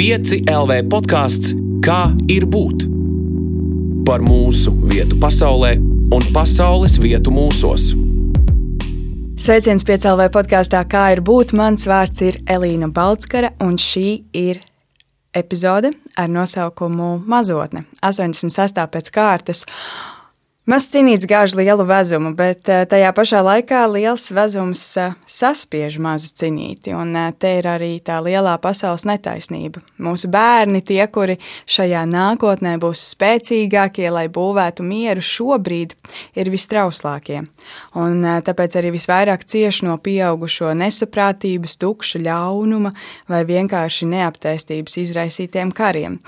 5 LV podkāsts Kā ir būt? Par mūsu vietu pasaulē un pasaules vietu mūsos. Sveiciens piecēlē podkāstā, kā ir būt. Mans vārds ir Elīna Balskara, un šī ir epizode ar nosaukumu Mazotne, 86. pēc kārtas. Mazs cīnīts gāž lielu vezumu, bet eh, tajā pašā laikā liels vezums eh, saspiež mazu cīnīti. Un eh, te ir arī tā lielā pasaules netaisnība. Mūsu bērni, tie, kuri šajā nākotnē būs spēcīgākie, lai būvētu mieru, šobrīd ir vistrauslākie. Un tāpēc arī visvairāk cieš no pieaugušo nesaprātības, tukša ļaunuma vai vienkārši neaptēstības izraisītiem kariem.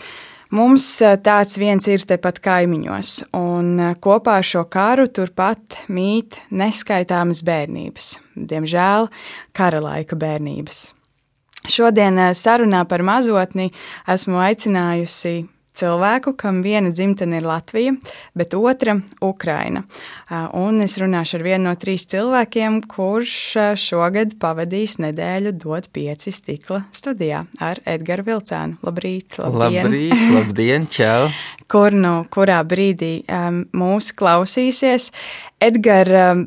Mums tāds viens ir tepat kaimiņos, un kopā ar šo karu turpat mīt neskaitāmas bērnības, diemžēl kara laika bērnības. Šodien sarunā par mazotni esmu aicinājusi cilvēku, kam viena dzimtene ir Latvija, bet otra - Ukraina. Un es runāšu ar vienu no trīs cilvēkiem, kurš šogad pavadīs nedēļu dot pieci stikla studijā ar Edgars Vilcēnu. Labrīt, labdien! Labrīt, labdien, čau! Kur nu, kurā brīdī um, mūs klausīsies? Edgars, um,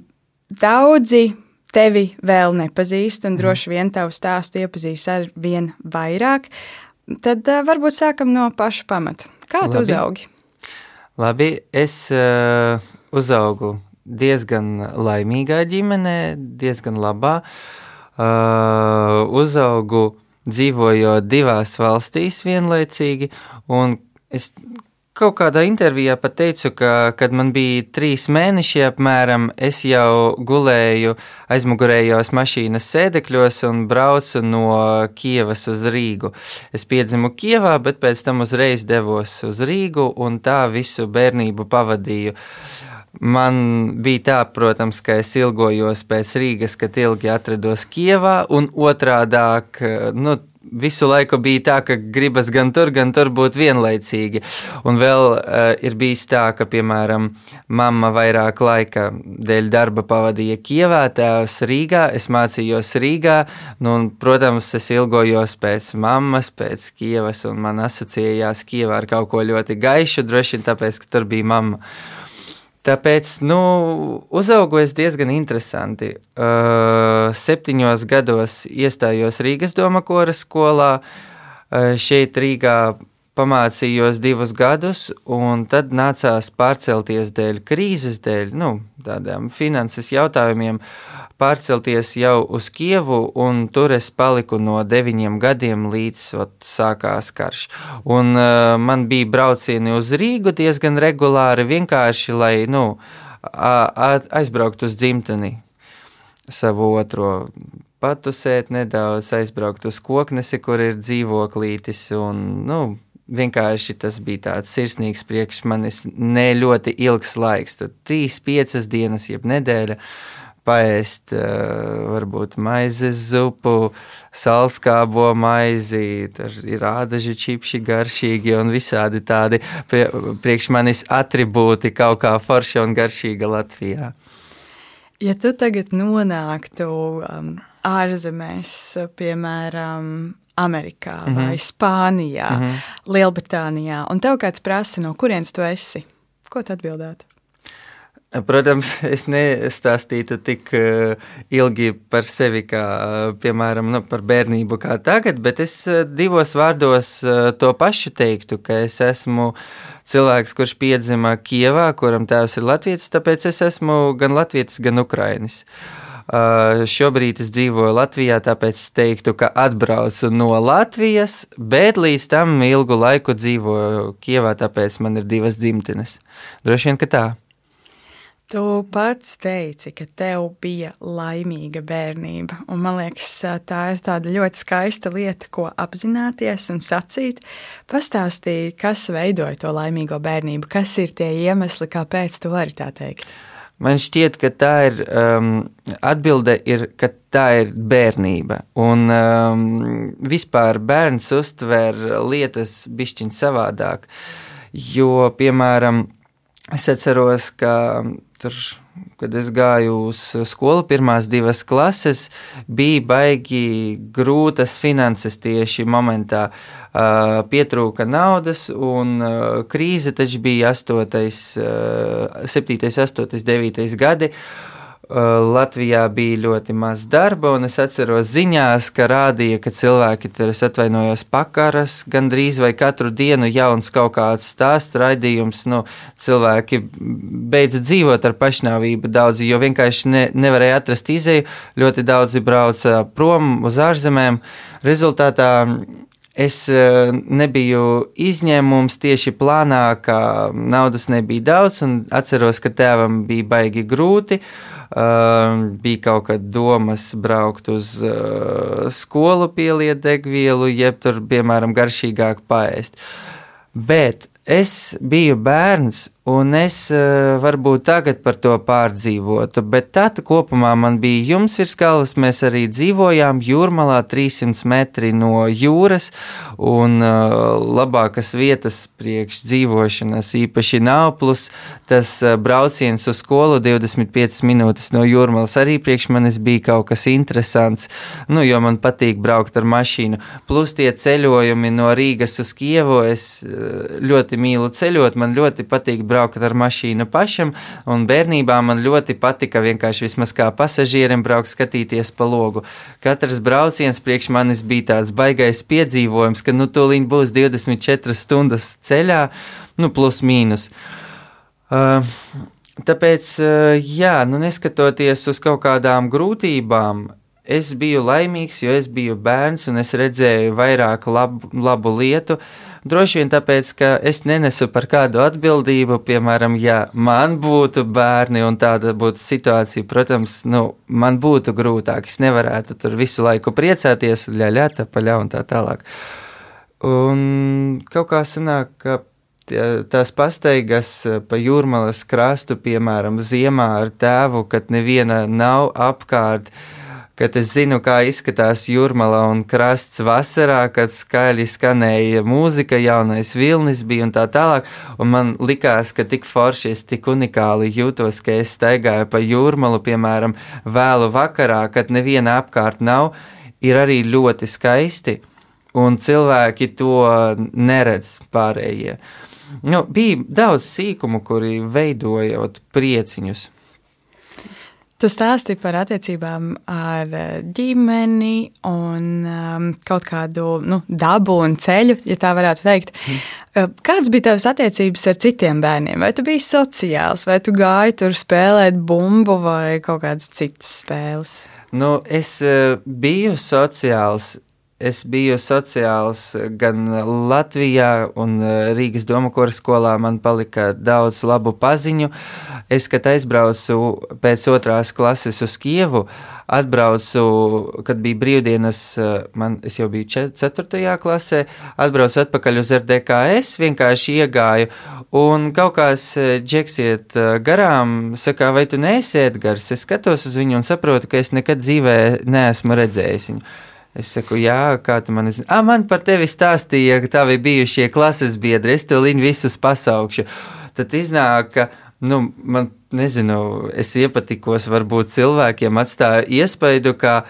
daudzi tevi vēl nepazīst, un mhm. droši vien tavu stāstu iepazīs ar vien vairāk. Tad uh, varbūt sākam no paša pamata. Kā tu Labi. uzaugi? Labi, es uh, uzaugu diezgan laimīgā ģimenē, diezgan labā. Uh, uzaugu dzīvojot divās valstīs vienlaicīgi, un es Kaut kādā intervijā pat teicu, ka, kad man bija trīs mēneši, apmēram, es jau gulēju aizmugurējos mašīnas sēdekļos un braucu no Kievas uz Rīgu. Es piedzimu Kievā, bet pēc tam uzreiz devos uz Rīgu un tā visu bērnību pavadīju. Man bija tā, protams, ka es ilgojos pēc Rīgas, kad ilgi atrados Kievā, un otrādāk, nu, visu laiku bija tā, ka gribas gan tur, gan tur būt vienlaicīgi. Un vēl uh, ir bijis tā, ka, piemēram, mamma vairāk laika dēļ darba pavadīja Kievā, tēvs Rīgā, es mācījos Rīgā, nu, un, protams, es ilgojos pēc mammas, pēc Kievas, un man asociējās Kievā ar kaut ko ļoti gaišu, droši vien tāpēc, ka tur bija mamma. Tāpēc nu, uzaugu es diezgan interesanti. Uh, septiņos gados iestājos Rīgas doma kora skolā. Uh, šeit Rīgā pamācījos divus gadus, un tad nācās pārcelties dēļ krīzes, dēļ nu, tādiem finanses jautājumiem, pārcelties jau uz Kievu, un tur es paliku no deviņiem gadiem līdz ot, sākās karš. Un, uh, man bija braucieni uz Rīgu diezgan regulāri, vienkārši lai nu, aizbrauktu uz dzimteni savu otro patusēt nedaudz, aizbraukt uz koknesi, kur ir dzīvoklītis, un, nu, vienkārši tas bija tāds sirsnīgs priekš manis ne ļoti ilgs laiks. Tur trīs, piecas dienas, jeb nedēļa. Paēst, uh, varbūt maizes zupu, salskābo maizi, ir ādaži čipši garšīgi un visādi tādi prie, priekš manis atribūti kaut kā forša un garšīga Latvijā. Ja tu tagad nonāktu um, ārzemēs, piemēram, Amerikā, mm -hmm. vai Spānijā, mm -hmm. Lielbritānijā, un tev kāds prasa, no kurienes tu esi, ko tu atbildētu? Protams, es nestāstītu tik uh, ilgi par sevi, kā uh, piemēram nu, par bērnību, kā tagad, bet es uh, divos vārdos to pašu teiktu, ka es esmu cilvēks, kurš piedzima Kievā, kuram tēvs ir latviečs, tāpēc es esmu gan latviečs, gan ukrainis. Uh, Šobrīd es dzīvoju Latvijā, tāpēc es teiktu, ka atbraucu no Latvijas, bet līdz tam ilgu laiku dzīvoju Kievā, tāpēc man ir divas dzimtenes. Droši vien, ka tā. Tu pats teici, ka tev bija laimīga bērnība. Un man liekas, tā ir ļoti skaista lieta, ko apzināties un sacīt. Pastāstīji, kas veidoja to laimīgo bērnību, kas ir tie iemesli, kāpēc tu vari tā teikt. Man šķiet, ka tā ir um, atbilde, ir, ka tā ir bērnība. Un um, vispār bērns uztver lietas bišķiņ savādāk. Jo, piemēram, es atceros, ka tur, kad es gāju uz skolu, pirmās divas klases, bija baigi grūtas finanses tieši momentā. Uh, pietrūka naudas, un uh, krīze taču bija 8, uh, 7, 8, 9 gadi. Uh, Latvijā bija ļoti maz darba, un es atceros ziņās, ka rādīja, ka cilvēki tur, es atvainojos, pakaras gandrīz vai katru dienu jauns kaut kāds stāsts, raidījums. Nu, cilvēki beidza dzīvot ar pašnāvību daudzi, jo vienkārši ne, nevarēja atrast izēju. Ļoti daudzi brauca prom uz ārzemēm. Rezultātā Es nebiju izņēmums tieši plānā, ka naudas nebija daudz, un atceros, ka tēvam bija baigi grūti. Uh, bija kaut kad domas braukt uz uh, skolu, pieliet degvielu, jeb tur, piemēram, garšīgāk paēst. Bet es biju bērns, Un es uh, varbūt tagad par to pārdzīvotu, bet tad kopumā man bija jums virs galvas. Mēs arī dzīvojām jūrmalā 300 metri no jūras, un uh, labākas vietas priekš dzīvošanas īpaši nav. Plus tas uh, brauciens uz skolu 25 minūtes no jūrmalas arī priekš manis bija kaut kas interesants, nu, jo man patīk braukt ar mašīnu. Plus tie ceļojumi no Rīgas uz Kievu, es uh, ļoti mīlu ceļot, man ļoti patīk braukt braukt ar mašīnu pašam, un bērnībā man ļoti patika vienkārši vismaz kā pasažierim braukt skatīties pa logu. Katrs brauciens priekš manis bija tāds baigais piedzīvojums, ka nu tūlīt būs 24 stundas ceļā, nu plus mīnus. Uh, Tāpēc, uh, jā, nu neskatoties uz kaut kādām grūtībām, es biju laimīgs, jo es biju bērns un es redzēju vairāk labu, labu lietu. Droši vien tāpēc, ka es nenesu par kādu atbildību, piemēram, ja man būtu bērni un tāda būtu situācija, protams, nu, man būtu grūtāk. Es nevarētu tur visu laiku priecāties, ļaļā, tapaļā un tā tālāk. Un kaut kā sanāk, ka tās pastaigas pa jūrmalas krastu, piemēram, ziemā ar tēvu, kad neviena nav apkārt, uh, kad es zinu, kā izskatās jūrmala un krasts vasarā, kad skaļi skanēja mūzika, jaunais vilnis bija un tā tālāk. Un man likās, ka tik forši es tik unikāli jūtos, ka es staigāju pa jūrmalu, piemēram, vēlu vakarā, kad neviena apkārt nav, ir arī ļoti skaisti, un cilvēki to neredz pārējie. Nu, bija daudz sīkumu, kuri veidojot prieciņus. Tu stāstīji par attiecībām ar eh, ģimeni un um, kaut kādu nu, dabu un ceļu, ja tā varētu teikt. Mm. Kādas bija tavas attiecības ar citiem bērniem? Vai tu biji sociāls, vai tu gāji tur spēlēt bumbu vai kaut kādas citas spēles? Nu, es uh, biju sociāls Es biju sociāls gan Latvijā, un eh, Rīgas Doma koras skolā man palika daudz labu paziņu. Es, kad aizbraucu pēc otrās klases uz Kievu, atbraucu, kad bija brīvdienas, eh, man, jau biju 4. klasē, atbraucu atpakaļ uz RDKS, vienkārši iegāju, un kaut kāds eh, džeksiet garām, saka, vai tu neesi Edgars? Es skatos uz viņu un saprotu, ka es nekad dzīvē neesmu redzējis viņu. Es saku, jā, kā tu man zini. Ah, man par tevi stāstīja, ka tavi bijušie klases biedri, es to liņu visus pasaukšu. Tad iznāk, ka, nu, man, nezinu, es iepatikos varbūt cilvēkiem, atstāja iespaidu, ka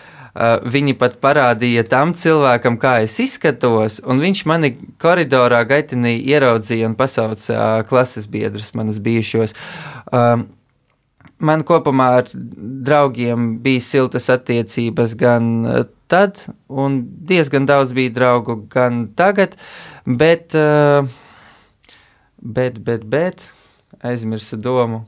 viņi pat parādīja tam cilvēkam, kā es izskatos, un viņš mani koridorā gaitinī ieraudzīja un pasauca klases biedrus, manus bijušos. Um, man kopumā ar draugiem bija siltas attiecības gan tad, un diezgan daudz bija draugu gan tagad, bet, eh, bet, bet, bet aizmirsu domu.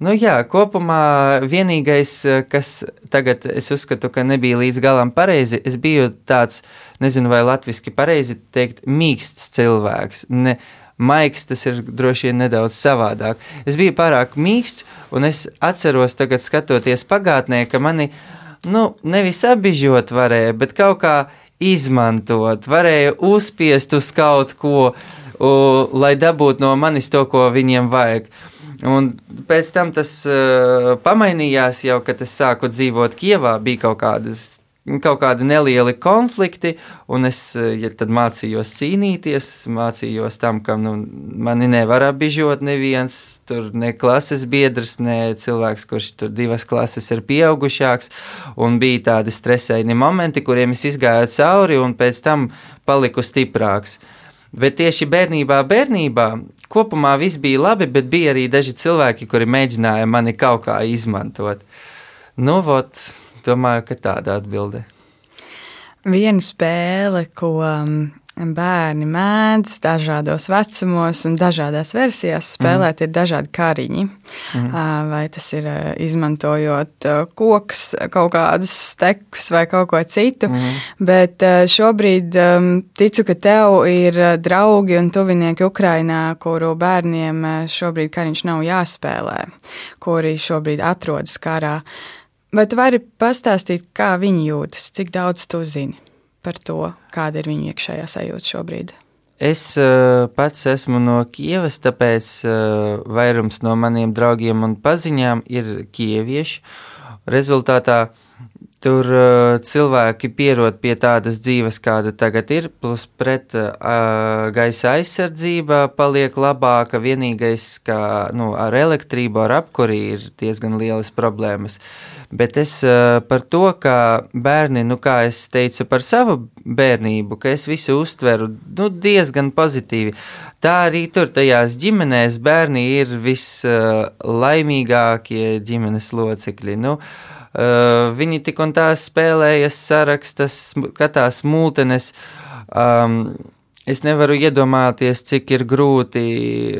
Nu, jā, kopumā vienīgais, eh, kas tagad es uzskatu, ka nebija līdz galam pareizi, es biju tāds, nezinu, vai latviešu pareizi teikt, mīksts cilvēks. Ne, maigs tas ir droši vien nedaudz savādāk. Es biju pārāk mīksts, un es atceros, tagad skatoties pagātnē, ka mani nu, nevis apbižot varēja, bet kaut kā izmantot, varēja uzspiest uz kaut ko, u, lai dabūtu no manis to, ko viņiem vajag. Un pēc tam tas uh, pamainījās jau, kad es sāku dzīvot Kievā, bija kaut kādas kaut kādi nelieli konflikti, un es ja tad mācījos cīnīties, mācījos tam, ka nu, mani nevar apbižot neviens, tur ne klases biedrs, ne cilvēks, kurš tur divas klases ir pieaugušāks, un bija tādi stresaini momenti, kuriem es izgāju cauri, un pēc tam paliku stiprāks. Bet tieši bērnībā, bērnībā kopumā viss bija labi, bet bija arī daži cilvēki, kuri mēģināja mani kaut kā izmantot. Nu, vot, domāju, ka tāda atbilde. Viena spēle, ko um, bērni mēdz dažādos vecumos un dažādās versijās spēlēt, mm. ir dažādi kariņi. Mm. Vai tas ir izmantojot kokus, kaut kādus stekus vai kaut ko citu. Mm. Bet šobrīd ticu, ka tev ir draugi un tuvinieki Ukrainā, kuru bērniem šobrīd kariņš nav jāspēlē, kuri šobrīd atrodas karā. Vai tu vari pastāstīt, kā viņi jūtas, cik daudz tu zini? par to, kāda ir viņu iekšējā sajūta šobrīd? Es uh, pats esmu no Kievas, tāpēc uh, vairums no maniem draugiem un paziņām ir kievieši. Rezultātā tur uh, cilvēki pierod pie tādas dzīves, kāda tagad ir, plus pret gaisa aizsardzība paliek labāka. Vienīgais, ka nu, ar elektrību, ar apkuri ir diezgan lielas problēmas. Uh, Bet es uh, par to, ka bērni, nu, kā es teicu par savu bērnību, ka es visu uztveru nu, diezgan pozitīvi. Tā arī tur tajās ģimenēs bērni ir vislaimīgākie uh, ģimenes locekļi. Nu, uh, viņi tik un tā spēlējas, sarakstas, skatās multenes. Um, Es nevaru iedomāties, cik ir grūti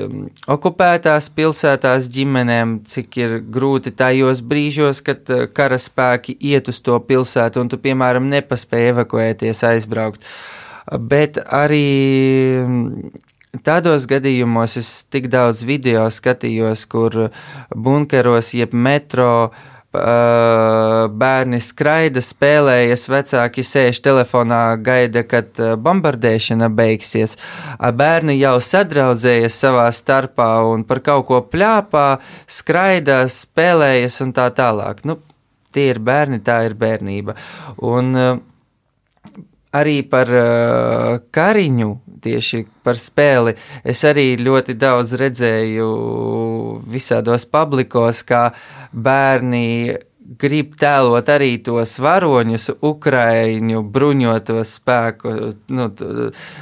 um, okupētās pilsētās ģimenēm, cik ir grūti tajos brīžos, kad uh, karaspēki iet uz to pilsētu un tu, piemēram, nepaspēji evakuēties, aizbraukt. Bet arī um, Tādos gadījumos es tik daudz video skatījos, kur bunkeros, jeb metro uh, bērni skraida, spēlējas, vecāki sēž telefonā, gaida, kad bombardēšana beigsies. Bērni jau sadraudzējas savā starpā un par kaut ko pļāpā, skraida, spēlējas un tā tālāk. Nu, tie ir bērni, tā ir bērnība. Un arī par kariņu tieši par spēli. Es arī ļoti daudz redzēju visādos publikos, kā bērni grib tēlot arī tos varoņus, ukraiņu bruņoto spēku nu,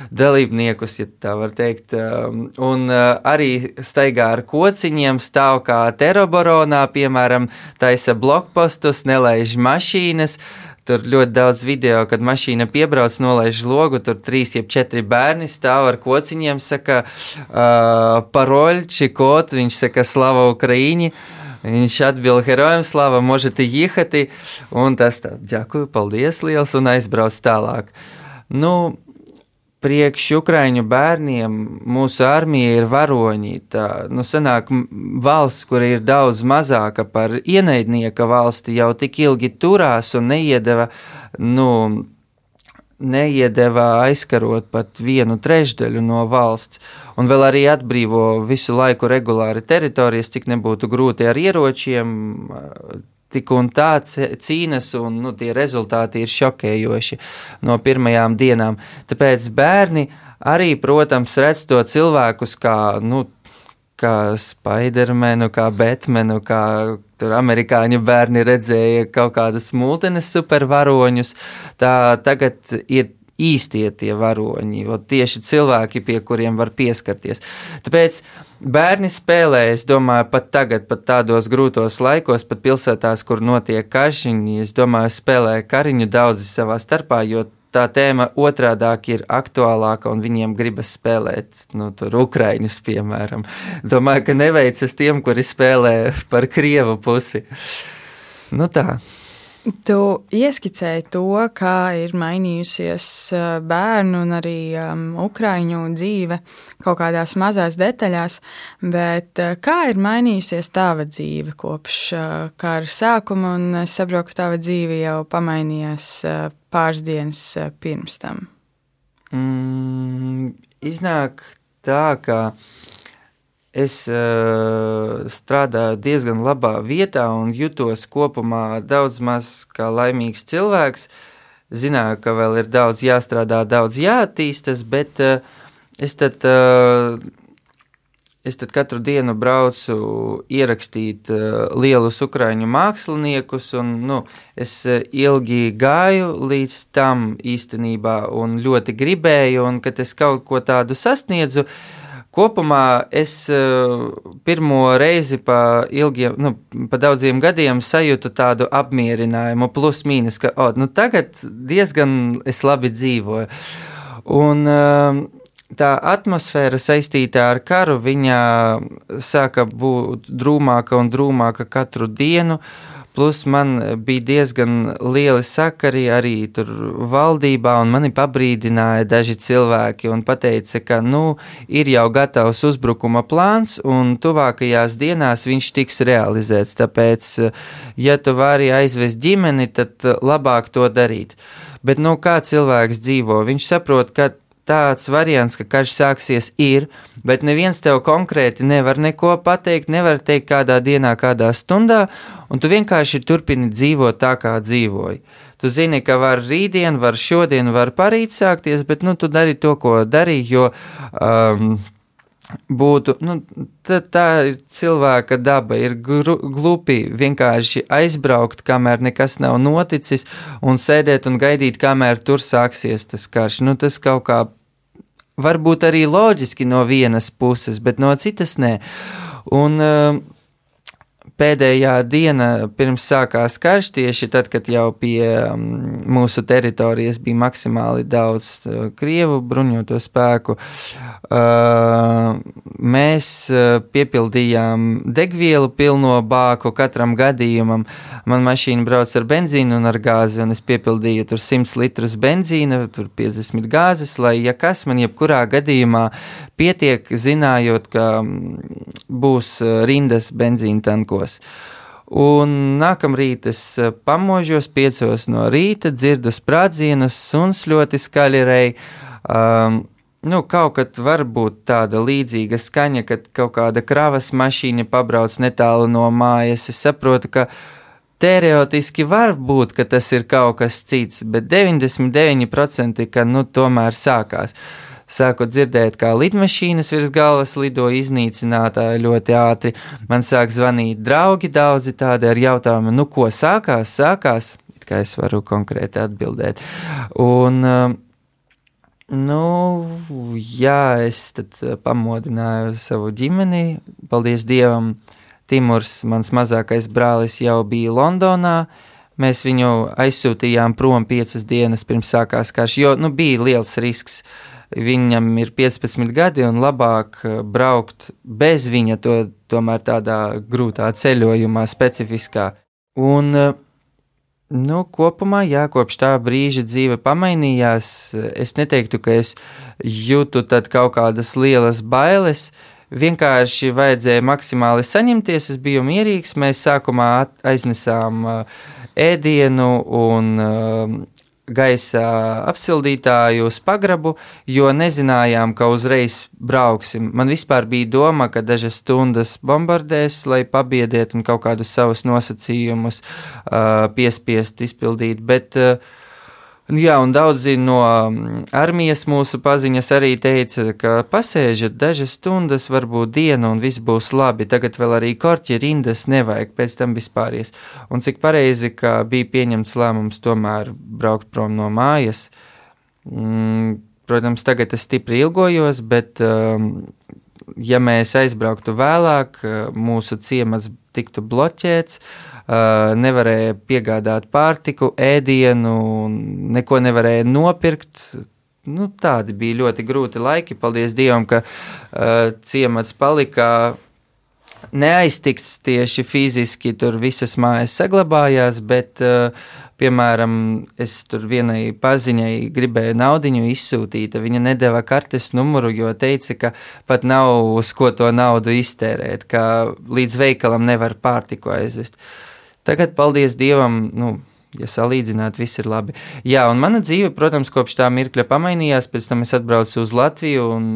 dalībniekus, ja tā var teikt. Um, un uh, arī staigā ar kociņiem, stāv kā teroboronā, piemēram, taisa blokpostus, nelaiž mašīnas. Uh, Tur ļoti daudz video, kad mašīna piebrauc, nolaiž logu, tur trīs, jeb četri bērni stāv ar kociņiem, saka, uh, paroļči, kot, viņš saka, slava Ukraiņi. Viņš atbild herojam, slava, možete jihati, un tas tā, ďakuju, paldies liels, un aizbrauc tālāk. Nu, priekš Ukraiņu bērniem mūsu armija ir varoņi. Tā nu, sanāk, valsts, kur ir daudz mazāka par ienaidnieka valsti, jau tik ilgi turās un neiedeva. Nu, Neiedeva aizkarot pat vienu trešdaļu no valsts, un vēl arī atbrīvo visu laiku regulāri teritorijas, cik nebūtu grūti ar ieročiem, tik un tā cīnas, un nu, tie rezultāti ir šokējoši no pirmajām dienām. Tāpēc bērni arī, protams, redz to cilvēkus kā, nu, kā Spidermanu, kā Batmanu, kā tur amerikāņu bērni redzēja kaut kādas multines supervaroņus. Tā tagad ir īstie tie varoņi, tieši cilvēki, pie kuriem var pieskarties. Tāpēc Bērni spēlē, es domāju, pat tagad, pat tādos grūtos laikos, pat pilsētās, kur notiek karšiņi, es domāju, spēlē kariņu daudzi savā starpā, jo tā tēma otrādāk ir aktuālāka un viņiem gribas spēlēt, nu, tur Ukraiņus, piemēram. Domāju, ka neveicas tiem, kuri spēlē par Krievu pusi. Nu tā. Tu ieskicēji to, kā ir mainījusies eh, bērnu un arī um, ukrāņu dzīve kaut kādās mazās detaļās, bet uh, kā ir mainījusies tava dzīve kopš uh, kara sākuma, un es saprotu, ka tava dzīve jau pamainījās uh, pāris dienas uh, pirms tam? Mm, iznāk tā, ka es uh, strādāju diezgan labā vietā un jutos kopumā daudz maz kā laimīgs cilvēks. zināju, ka vēl ir daudz jāstrādā, daudz jāattīstas, bet uh, es tad. Uh, Es tad katru dienu braucu ierakstīt uh, lielus ukrāņu māksliniekus, un nu, es uh, ilgi gāju līdz tam īstenībā, un ļoti gribēju, un kad es kaut ko tādu sasniedzu, kopumā es uh, pirmo reizi pa, ilgiem, nu, pa daudziem gadiem sajūtu tādu apmierinājumu, plus mīnus, ka oh, nu, tagad diezgan es labi dzīvoju. Un, uh, tā atmosfēra saistītā ar karu, viņa sāka būt drūmāka un drūmāka katru dienu. Plus man bija diezgan lieli sakari arī tur valdībā, un mani pabrīdināja daži cilvēki un teica, ka nu, ir jau gatavs uzbrukuma plāns, un tuvākajās dienās viņš tiks realizēts. Tāpēc, ja tu vari aizvest ģimeni, tad labāk to darīt. Bet nu, kā cilvēks dzīvo? Viņš saprot, ka tāds variants, ka karš sāksies, ir, bet neviens tev konkrēti nevar neko pateikt, nevar teikt kādā dienā, kādā stundā, un tu vienkārši turpini dzīvot tā, kā dzīvoji. Tu zini, ka var rītdien, var šodien, var parīt sākties, bet nu, tu dari to, ko darīji, jo um, būtu, nu, tā, tā ir cilvēka daba, ir glupi vienkārši aizbraukt, kamēr nekas nav noticis, un sēdēt un gaidīt, kamēr tur sāksies tas karš. Nu, tas kaut kā varbūt arī loģiski no vienas puses, bet no citas nē. Un, uh, pēdējā diena pirms sākās karš, tieši tad, kad jau pie um, mūsu teritorijas bija maksimāli daudz uh, krievu bruņoto spēku, uh, mēs uh, piepildījām degvielu pilno bāku katram gadījumam. Man mašīna brauc ar benzīnu un ar gāzi, un es piepildīju tur 100 litrus benzīna, tur 50 gāzes, lai, ja kas man jebkurā gadījumā pietiek, zinājot, ka um, būs rindas benzīna tankos gados. Un nākamrīt es eh, pamožos piecos no rīta, dzirdu sprādzienus, suns ļoti skaļi rei. Um, nu, kaut kad var būt tāda līdzīga skaņa, kad kaut kāda kravas mašīna pabrauc netālu no mājas. Es saprotu, ka teorētiski var būt, ka tas ir kaut kas cits, bet 99% ka nu tomēr sākās. Uh, sāku dzirdēt, kā lidmašīnas virs galvas lido iznīcinātāji ļoti ātri. Man sāk zvanīt draugi daudzi tādi ar jautājumu, nu ko sākās, sākās, kā es varu konkrēti atbildēt. Un, um, Nu, jā, es uh, pamodināju savu ģimeni. Paldies Dievam, Timurs, mans mazākais brālis, jau bija Londonā. Mēs viņu aizsūtījām prom piecas dienas pirms sākās karš, jo nu, bija liels risks. Uh, viņam ir 15 gadi un labāk eh, braukt bez viņa, to tomēr tādā grūtā ceļojumā, specifiskā. Un, eh, nu, kopumā, jā, kopš tā brīža dzīve pamainījās. Es neteiktu, ka es jūtu kaut kādas lielas bailes. Vienkārši vajadzēja maksimāli saņemties. Es biju mierīgs. Mēs sākumā aiznesām ēdienu un gaisa apsildītāju uz pagrabu, jo nezinājām, ka uzreiz brauksim. Man vispār bija doma, ka dažas stundas bombardēs, lai pabiedētu un kaut kādus savus nosacījumus uh, piespiest izpildīt. Bet, uh, Jā, un daudzi no mm, armijas mūsu paziņas arī teica, ka pasēžat dažas stundas, varbūt dienu, un viss būs labi. Tagad vēl arī korķi rindas nevajag, pēc tam vispāries. Un cik pareizi, ka bija pieņemts lēmums tomēr braukt prom no mājas. Mm, protams, tagad es stipri ilgojos, bet um, ja mēs aizbrauktu vēlāk, mūsu ciemats tiktu bloķēts, nevarēja piegādāt pārtiku, ēdienu, neko nevarēja nopirkt. Nu, tādi bija ļoti grūti laiki. Paldies Dievam, ka uh, ciemats palika neaiztikts tieši fiziski, tur visas mājas saglabājās, bet uh, Piemēram, es tur vienai paziņai gribēju naudu izsūtīt, viņa nedēva kartes numuru, jo teica, ka pat nav uz ko to naudu iztērēt, ka līdz veikalam nevar pārtiku aizvest. Tagad, paldies Dievam, nu, ja salīdzināt, viss ir labi. Jā, un mana dzīve, protams, kopš tā mirkļa pamainījās. Pēc tam es atbraucu uz Latviju un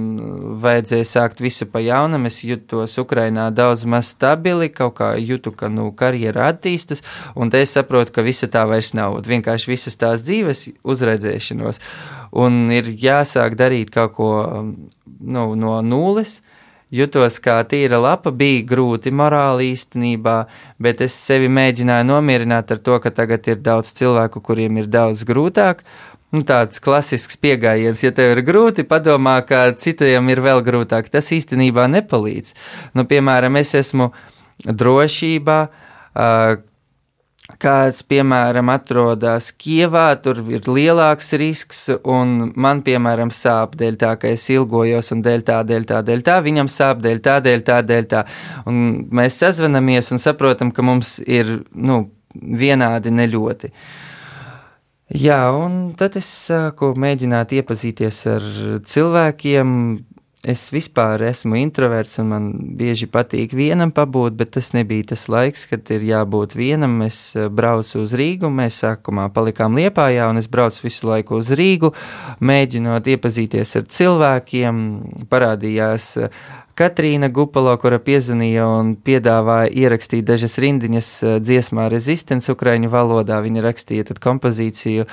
vajadzēja sākt visu pa jaunam. Es jutos Ukrainā daudz maz stabili, kaut kā jūtu, ka nu, karjera attīstas, un te es saprotu, ka visa tā vairs nav. Vienkārši visas tās dzīves uzredzēšanos, un ir jāsāk darīt kaut ko nu, no nulles jutos kā tīra lapa, bija grūti morāli īstenībā, bet es sevi mēģināju nomierināt ar to, ka tagad ir daudz cilvēku, kuriem ir daudz grūtāk. Nu, tāds klasisks pieejams, ja tev ir grūti, padomā, ka citiem ir vēl grūtāk. Tas īstenībā nepalīdz. Nu, piemēram, es esmu drošībā, kāds, piemēram, atrodas Kievā, tur ir lielāks risks, un man, piemēram, sāp dēļ tā, ka es ilgojos, un dēļ tā, dēļ tā, dēļ tā, viņam sāp dēļ tā, dēļ tā, dēļ tā. Un mēs sazvanamies un saprotam, ka mums ir, nu, vienādi neļoti. Jā, un tad es sāku mēģināt iepazīties ar cilvēkiem, Es vispār esmu introverts, un man bieži patīk vienam pabūt, bet tas nebija tas laiks, kad ir jābūt vienam. Es eh, braucu uz Rīgu, mēs sākumā palikām Liepājā, un es braucu visu laiku uz Rīgu, mēģinot iepazīties ar cilvēkiem. Parādījās eh, Katrīna Gupalo, kura piezvanīja un piedāvāja ierakstīt dažas rindiņas eh, dziesmā Resistance ukraiņu valodā. Viņa rakstīja tad kompozīciju.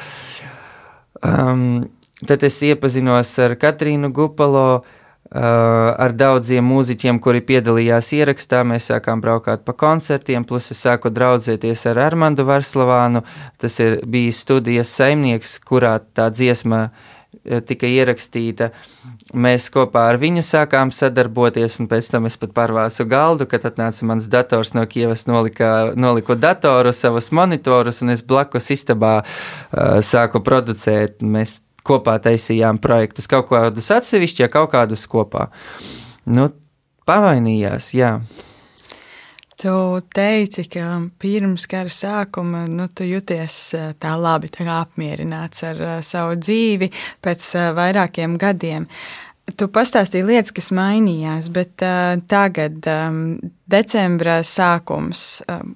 Um, tad es iepazinos ar Katrīnu Gupalo Uh, ar daudziem mūziķiem, kuri piedalījās ierakstā. Mēs sākām braukāt pa koncertiem, plus es sāku draudzēties ar Armandu Varslavānu. Tas ir bijis studijas saimnieks, kurā tā dziesma tika ierakstīta. Mēs kopā ar viņu sākām sadarboties, un pēc tam es pat pārvācu galdu, kad atnāca mans dators no Kievas, nolika, noliku datoru, savus monitorus, un es blakus istabā uh, sāku producēt. Mēs kopā taisījām projektus, kaut kādus atsevišķi, ja kaut kādus kopā. Nu, pavainījās, jā. Tu teici, ka pirms kara sākuma nu, tu jūties eh, tā labi, tā apmierināts ar uh, savu dzīvi pēc uh, vairākiem gadiem. Tu pastāstīji lietas, kas mainījās, bet uh, tagad, um, decembra sākums, um,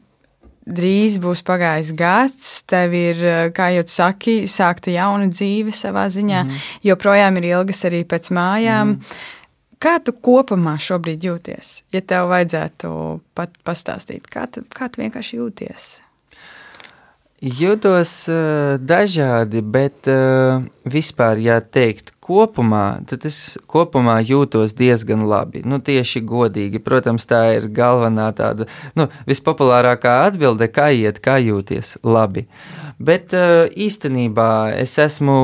drīz būs pagājis gads, tev ir, eh, kā jau tu saki, sākta jauna dzīve savā ziņā, mm. joprojām ir ilgas arī pēc mājām. Mm. Kā tu kopumā šobrīd jūties? Ja tev vajadzētu pat pastāstīt, kā tu, kā tu vienkārši jūties? Jūtos uh, dažādi, bet uh, vispār, ja teikt, kopumā, tad es kopumā jūtos diezgan labi. Nu, tieši godīgi. Protams, tā ir galvenā tāda, nu, vispopulārākā atbilde, kā iet, kā jūties labi. Bet uh, īstenībā es esmu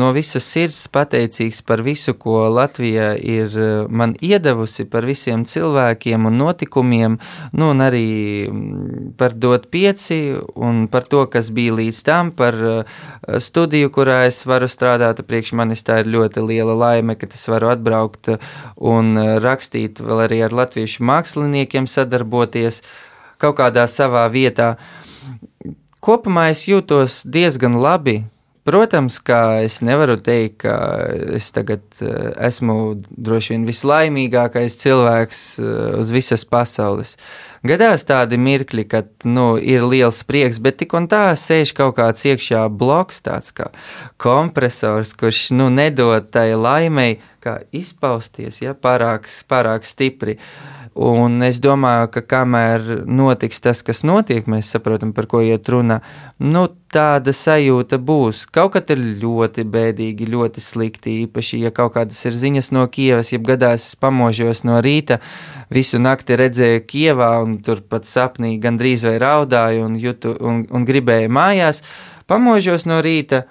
no visas sirds pateicīgs par visu, ko Latvija ir man iedavusi, par visiem cilvēkiem un notikumiem, nu, un arī mm, par dot pieci un par to, kas bija līdz tam, par uh, studiju, kurā es varu strādāt. Priekš manis tā ir ļoti liela laime, ka es varu atbraukt un rakstīt vēl arī ar latviešu māksliniekiem, sadarboties kaut kādā savā vietā. Kopumā es jūtos diezgan labi. Protams, ka es nevaru teikt, ka es tagad esmu droši vien vislaimīgākais cilvēks uz visas pasaules. Uh, Gadās tādi mirkļi, kad nu, ir liels prieks, bet tik un tā sēž kaut kāds iekšā bloks, tāds kā kompresors, kurš nu, nedod tai laimei izpausties ja, pārāk, pārāk stipri. Un es domāju, ka kamēr notiks tas, kas notiek, mēs saprotam, par ko iet runa. Nu, tāda sajūta būs. Kaut kad ir ļoti bēdīgi, ļoti slikti, īpaši, ja kaut kādas ir ziņas no Kievas, jeb gadās pamožos no rīta, visu nakti redzēju Kievā un turpat sapnī gandrīz vai raudāju un, jutu, un, un gribēju mājās. Pamožos no rīta,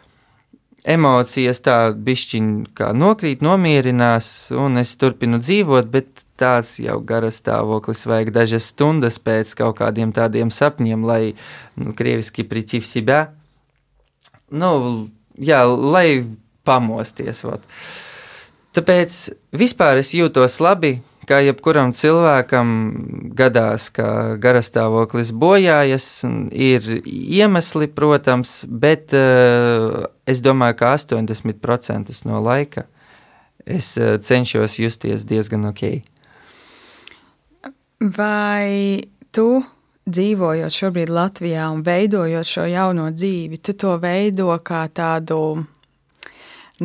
emocijas tā bišķiņa nokrīt, nomierinās, un es turpinu dzīvot, bet tāds jau garas stāvoklis vajag dažas stundas pēc kaut kādiem tādiem sapņiem, lai nu, krieviski priķīv sibē. Nu, jā, lai pamosties. Vot. Tāpēc vispār es jūtos labi, kā jebkuram cilvēkam gadās, ka garastāvoklis bojājas, ir iemesli, protams, bet uh, es domāju, ka 80% no laika es uh, cenšos justies diezgan ok. Vai tu dzīvojot šobrīd Latvijā un veidojot šo jauno dzīvi, tu to veido kā tādu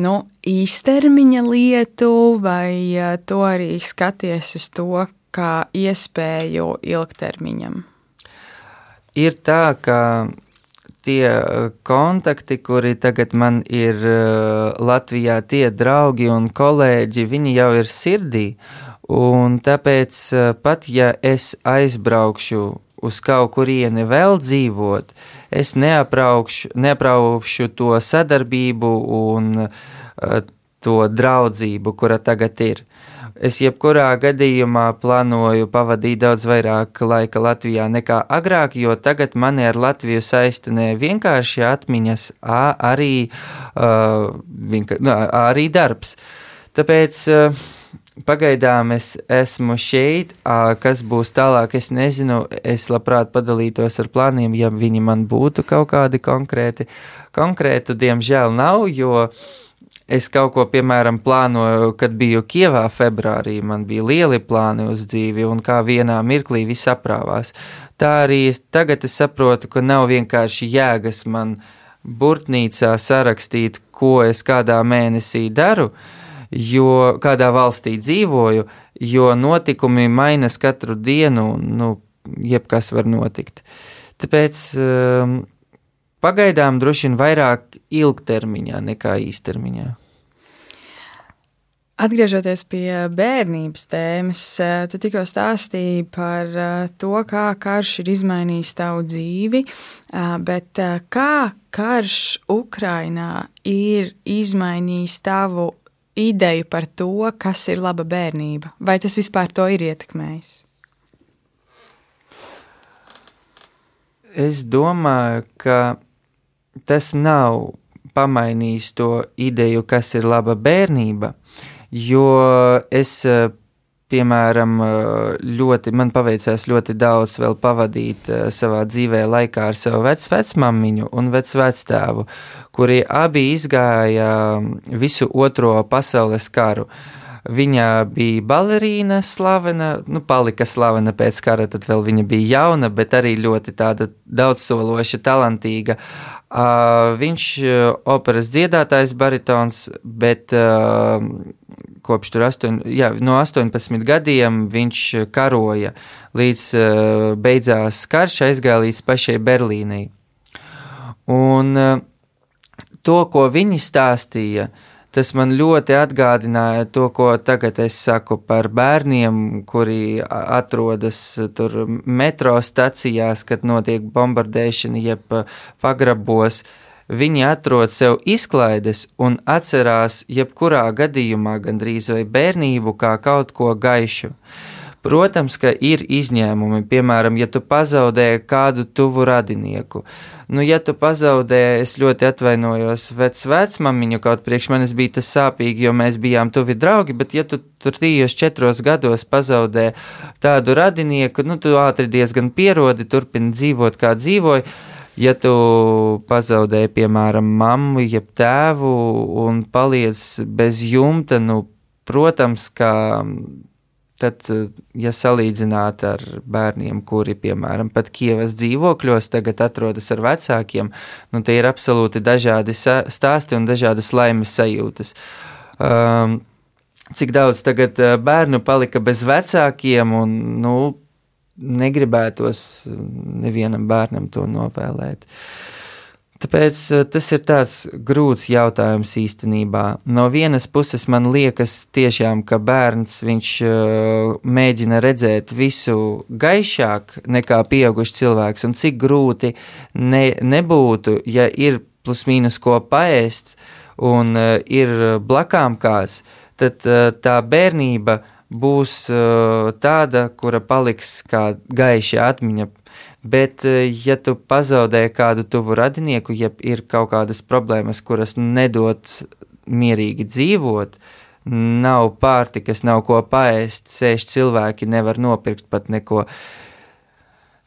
nu, īstermiņa lietu, vai to arī skaties uz to kā iespēju ilgtermiņam? Ir tā, ka tie kontakti, kuri tagad man ir Latvijā, tie draugi un kolēģi, viņi jau ir sirdī. Un tāpēc pat ja es aizbraukšu uz kaut kurieni vēl dzīvot, es neapraukšu, neapraukšu to sadarbību un uh, to draudzību, kura tagad ir. Es jebkurā gadījumā plānoju pavadīt daudz vairāk laika Latvijā nekā agrāk, jo tagad man ar Latviju saista ne vienkārši atmiņas, arī, uh, vienka, nu, arī darbs. Tāpēc uh, Pagaidām es esmu šeit, kas būs tālāk, es nezinu. Es labprāt padalītos ar plāniem, ja viņi man būtu kaut kādi konkrēti. Konkrētu, diemžēl, nav, jo es kaut ko, piemēram, plānoju, kad biju Kievā februārī. Man bija lieli plāni uz dzīvi, un kā vienā mirklī viss aprāvās. Tā arī tagad es saprotu, ka nav vienkārši jēgas man burtnīcā sarakstīt, ko es kādā mēnesī daru jo kādā valstī dzīvoju, jo notikumi mainas katru dienu, nu, jebkas var notikt. Tāpēc um, pagaidām droši vien vairāk ilgtermiņā nekā īstermiņā. Atgriežoties pie bērnības tēmas, eh, tu tikko stāstīji par eh, to, kā karš ir izmainījis tavu dzīvi, eh, bet kā karš Ukrainā ir izmainījis tavu ideju par to, kas ir laba bērnība? Vai tas vispār to ir ietekmējis? Es domāju, ka tas nav pamainījis to ideju, kas ir laba bērnība, jo es piemēram, ļoti, man paveicās ļoti daudz vēl pavadīt eh, savā dzīvē laikā ar savu vecmāmiņu un vecvectēvu, kuri abi izgāja mm, visu otro pasaules karu. Viņa bija balerīna, slavena, nu, palika slavena pēc kara, tad vēl viņa bija jauna, bet arī ļoti tāda daudzsološa, talantīga. Uh, viņš uh, operas dziedātājs, baritons, bet uh, kopš astoņ, jā, no 18 gadiem viņš karoja, līdz uh, beidzās karš, aizgāja līdz pašai Berlīnai. Un uh, to, ko viņi stāstīja, tas man ļoti atgādināja to, ko tagad es saku par bērniem, kuri atrodas tur metro stacijās, kad notiek bombardēšana, jeb pagrabos. Uh, Viņi atrod sev izklaides un atcerās jebkurā gadījumā gandrīz vai bērnību kā kaut ko gaišu. Protams, ka ir izņēmumi, piemēram, ja tu pazaudēji kādu tuvu radinieku. Nu, ja tu pazaudēji, es ļoti atvainojos. Vec vecmamiņu, kaut priekš manis bija tas sāpīgi, jo mēs bijām tuvi draugi, bet ja tu tur trijos, četros gados pazaudēji tādu radinieku, nu, tu ātri diezgan pierodi, turpini dzīvot kā dzīvoji. Ja tu pazaudēji, piemēram, mammu, jeb tēvu un paliec bez jumta, nu, protams, ka tad, ja salīdzināt ar bērniem, kuri, piemēram, pat Kievas dzīvokļos tagad atrodas ar vecākiem, nu, tie ir absolūti dažādi stāsti un dažādas laimes sajūtas. Um, cik daudz tagad bērnu palika bez vecākiem un, nu, negribētos nevienam bērnam to novēlēt. Tāpēc eh, tas ir tāds grūts jautājums īstenībā. No vienas puses man liekas tiešām, ka bērns viņš uh, mēģina redzēt visu gaišāk nekā pieaugušs cilvēks, un cik grūti ne, nebūtu, ja ir plus mīnus ko paēst un uh, ir blakām kāds, tad tā bērnība būs tāda, kura paliks kā gaiša atmiņa. Bet, uh, ja tu pazaudē kādu tuvu radinieku, ja ir kaut kādas problēmas, kuras nedod mierīgi dzīvot, nav pārtikas, nav ko paēst, sēž cilvēki, nevar nopirkt pat neko.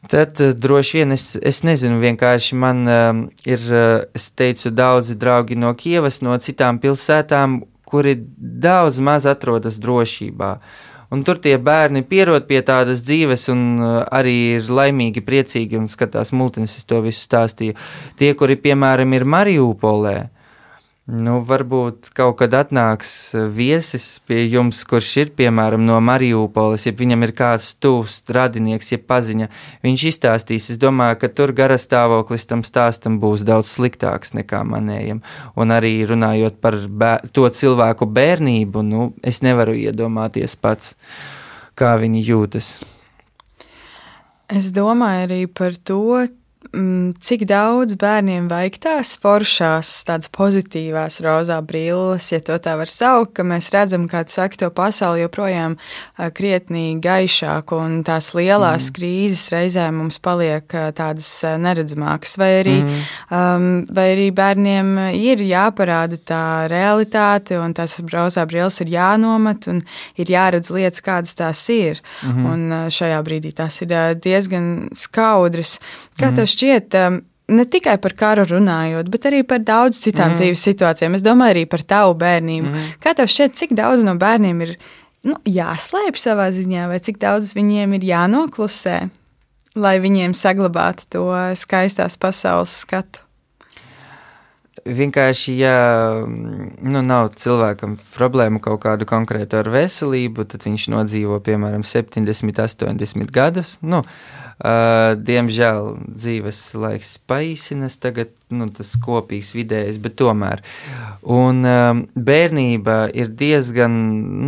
Tad uh, droši vien es, es nezinu, vienkārši man uh, ir, uh, es teicu, daudzi draugi no Kievas, no citām pilsētām, kuri daudz maz atrodas drošībā. Un tur tie bērni pierod pie tādas dzīves, un arī ir laimīgi, priecīgi un skatās multinis, to visu stāstīju. Tie, kuri, piemēram, ir Marijūpolē, Nu, varbūt kaut kad atnāks viesis pie jums, kurš ir piemēram no Mariupoles, ja viņam ir kāds tuvs radinieks, ja paziņa. Viņš izstāstīs, es domāju, ka tur garas stāvoklis tam stāstam būs daudz sliktāks nekā manējam. Un arī runājot par to cilvēku bērnību, nu, es nevaru iedomāties pats, kā viņi jūtas. Es domāju arī par to, cik daudz bērniem vajag tās foršās, tādas pozitīvās rozā brilles, ja to tā var saukt, ka mēs redzam, kā tu saki, to pasauli joprojām krietnī gaišāku, un tās lielās mm. krīzes reizēm mums paliek tādas neredzamākas, vai arī, mm. um, vai arī bērniem ir jāparāda tā realitāte, un tās rozā brilles ir jānomet, un ir jāredz lietas, kādas tās ir. Mm. Un šajā brīdī tās ir diezgan skaudras. Kā mm. tev šķiet, um, ne tikai par karu runājot, bet arī par daudz citām mm. dzīves situācijām. Es domāju arī par tavu bērnību. Mm. Kā tev šķiet, cik daudz no bērniem ir nu, jāslēpj savā ziņā, vai cik daudz viņiem ir jānoklusē, lai viņiem saglabātu to skaistās pasaules skatu? Vienkārši, ja nu, nav cilvēkam problēmu kaut kādu konkrētu ar veselību, tad viņš nodzīvo piemēram 70, 80 gadus. Nu, uh, diemžēl dzīves laiks paīsinas, tagad nu, tas kopīgs vidējs, bet tomēr. Un um, bērnība ir diezgan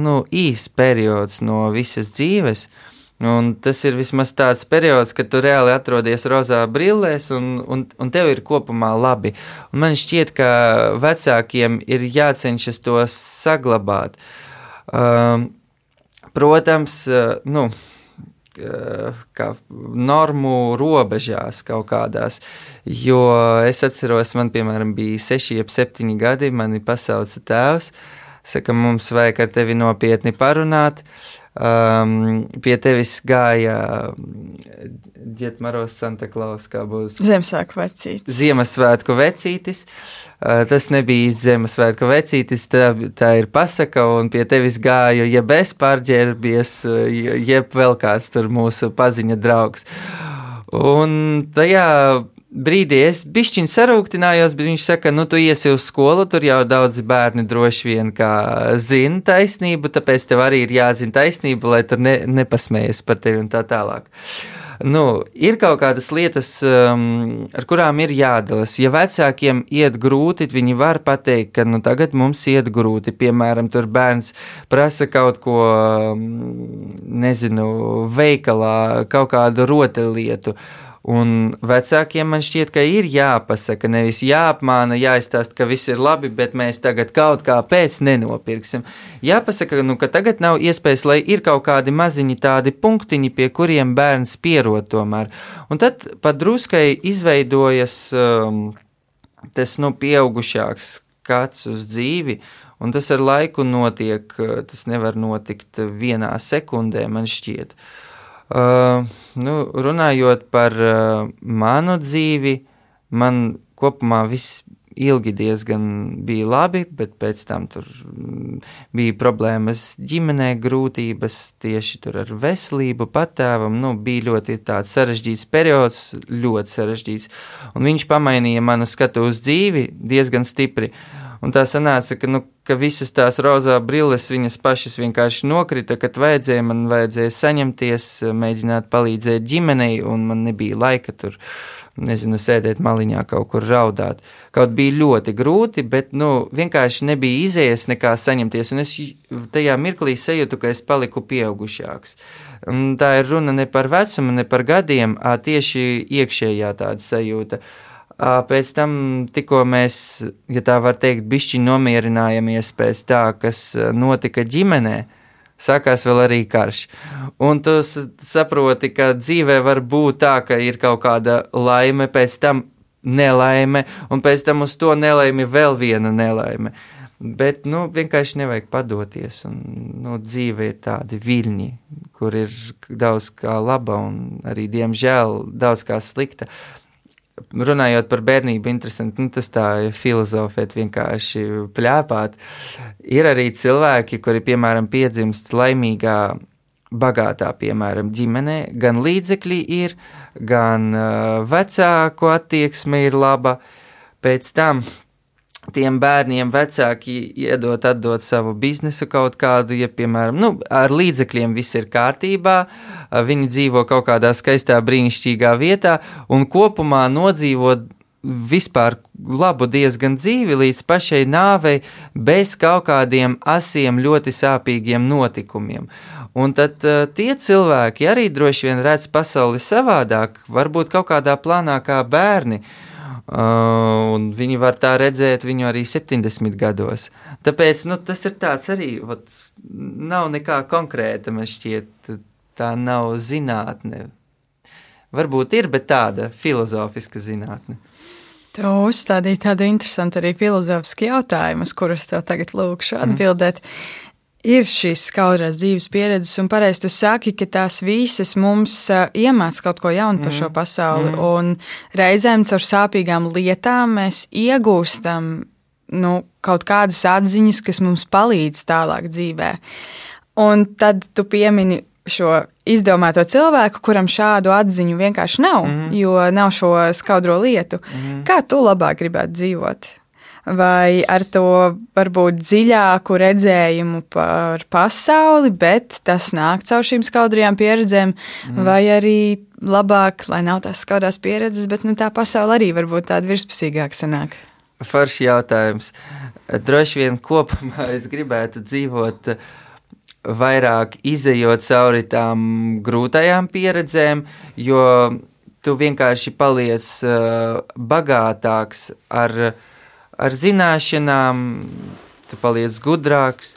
nu, īsts periods no visas dzīves. Uh, Un tas ir vismaz tāds periods, kad tu reāli atrodies rozā brillēs, un, un, un tev ir kopumā labi. Un man šķiet, ka vecākiem ir jācenšas to saglabāt. Um, protams, uh, nu, uh, kā normu robežās kaut kādās. Jo es atceros, man, piemēram, bija 6, 7 gadi, mani pasauca tēvs. Saka, mums vajag ar tevi nopietni parunāt. Uh, Um, pie tevis gāja Dietmaros Santa Klaus, kā būs Ziemassvētku vecītis. Ziemassvētku vecītis. Uh, tas nebija īsti Ziemassvētku vecītis, tā, tā ir pasaka, un pie tevis gāja jeb es pārģērbies, jeb vēl kāds tur mūsu paziņa draugs. Un tajā brīdī es bišķiņ sarūktinājos, bet viņš saka, nu, tu iesi uz skolu, tur jau daudzi bērni droši vien kā zina taisnību, tāpēc tev arī ir jāzina taisnība, lai tur ne, nepasmējas par tevi un tā tālāk. Nu, ir kaut kādas lietas, um, ar kurām ir jādalās. Ja vecākiem iet grūti, viņi var pateikt, ka nu, tagad mums iet grūti. Piemēram, tur bērns prasa kaut ko, um, nezinu, veikalā, kaut kādu rotaļlietu. Un vecākiem man šķiet, ka ir jāpasaka, nevis jāapmāna, jāizstāsta, ka viss ir labi, bet mēs tagad kaut kā pēc nenopirksim. Jāpasaka, nu, ka tagad nav iespējas, lai ir kaut kādi maziņi tādi punktiņi, pie kuriem bērns pierod tomēr. Un tad pat druskai izveidojas um, tas nu, pieaugušāks skats uz dzīvi. Un tas ar laiku notiek, tas nevar notikt vienā sekundē, man šķiet. Uh, Uh, nu, runājot par uh, manu dzīvi, man kopumā viss ilgi diezgan bija labi, bet pēc tam tur mm, bija problēmas ģimenē, grūtības tieši ar veselību, patēvam. Nu, bija ļoti sarežģīts periods, ļoti sarežģīts. Un viņš pamainīja manu skatu uz dzīvi diezgan stipri. Un tā sanāca, ka, nu, ka visas tās rozā brilles viņas pašas vienkārši nokrita, kad vajadzēja, man vajadzēja saņemties, mēģināt palīdzēt ģimenei, un man nebija laika tur, nezinu, sēdēt maliņā kaut kur raudāt. Kaut bija ļoti grūti, bet, nu, vienkārši nebija izējas nekā saņemties, un es tajā mirklī sajūtu, ka es paliku pieaugušāks. Un tā ir runa ne par vecumu, ne par gadiem, tieši iekšējā tāda sajūta. Pēc tam, tikko mēs, ja tā var teikt, bišķi nomierinājamies pēc tā, kas notika ģimenē, sākās vēl arī karš. Un tu saproti, ka dzīvē var būt tā, ka ir kaut kāda laime, pēc tam nelaime, un pēc tam uz to nelaimi vēl viena nelaime. Bet, nu, vienkārši nevajag padoties. Un, nu, dzīve ir tādi viļņi, kur ir daudz kā laba un arī, diemžēl, daudz kā slikta. Uh, runājot par bērnību, interesanti, nu, tas tā filozofēt, vienkārši pļāpāt. Ir arī cilvēki, kuri, piemēram, piedzimst laimīgā bagātā, piemēram, ģimenē, gan līdzekļi ir, gan uh, vecāku attieksme ir laba. Pēc tam tiem bērniem vecāki iedot, atdot savu biznesu kaut kādu, ja, piemēram, nu, ar līdzekļiem viss ir kārtībā, viņi dzīvo kaut kādā skaistā, brīnišķīgā vietā un kopumā nodzīvot vispār labu diezgan dzīvi līdz pašai nāvei, bez kaut kādiem asiem, ļoti sāpīgiem notikumiem. Un tad uh, tie cilvēki arī droši vien redz pasauli savādāk, varbūt kaut kādā plānā kā bērni. Uh, un viņi var tā redzēt viņu arī 70 gados. Tāpēc nu, tas ir tāds arī, vat, nav nekā konkrēta, man šķiet, tā nav zinātne. Varbūt ir, bet tāda filozofiska zinātne. Tu uzstādīji tādu interesantu arī filozofisku jautājumu, uz kurus tev tagad lūkšu mhm. atbildēt. Mm. Ir šīs skaudrās dzīves pieredzes, un pareizi tu saki, ka tās visas mums iemāca kaut ko jaunu par mm. šo pasauli. Mm. Un reizēm caur sāpīgām lietām mēs iegūstam nu, kaut kādas atziņas, kas mums palīdz tālāk dzīvē. Un tad tu piemini šo izdomāto cilvēku, kuram šādu atziņu vienkārši nav, mm. jo nav šo skaudro lietu. Mm. Kā tu labāk gribētu dzīvot? Vai ar to varbūt dziļāku redzējumu par pasauli, bet tas nāk caur šīm skaudrajām pieredzēm, mm. vai arī labāk, lai nav tās skaudrās pieredzes, bet nu, tā pasaule arī varbūt tāda virspusīgāka sanāk. Forši jautājums. Droši vien kopumā es gribētu dzīvot uh, vairāk izējot cauri tām grūtajām pieredzēm, jo tu vienkārši paliec uh, bagātāks ar, ar zināšanām, tu paliec gudrāks.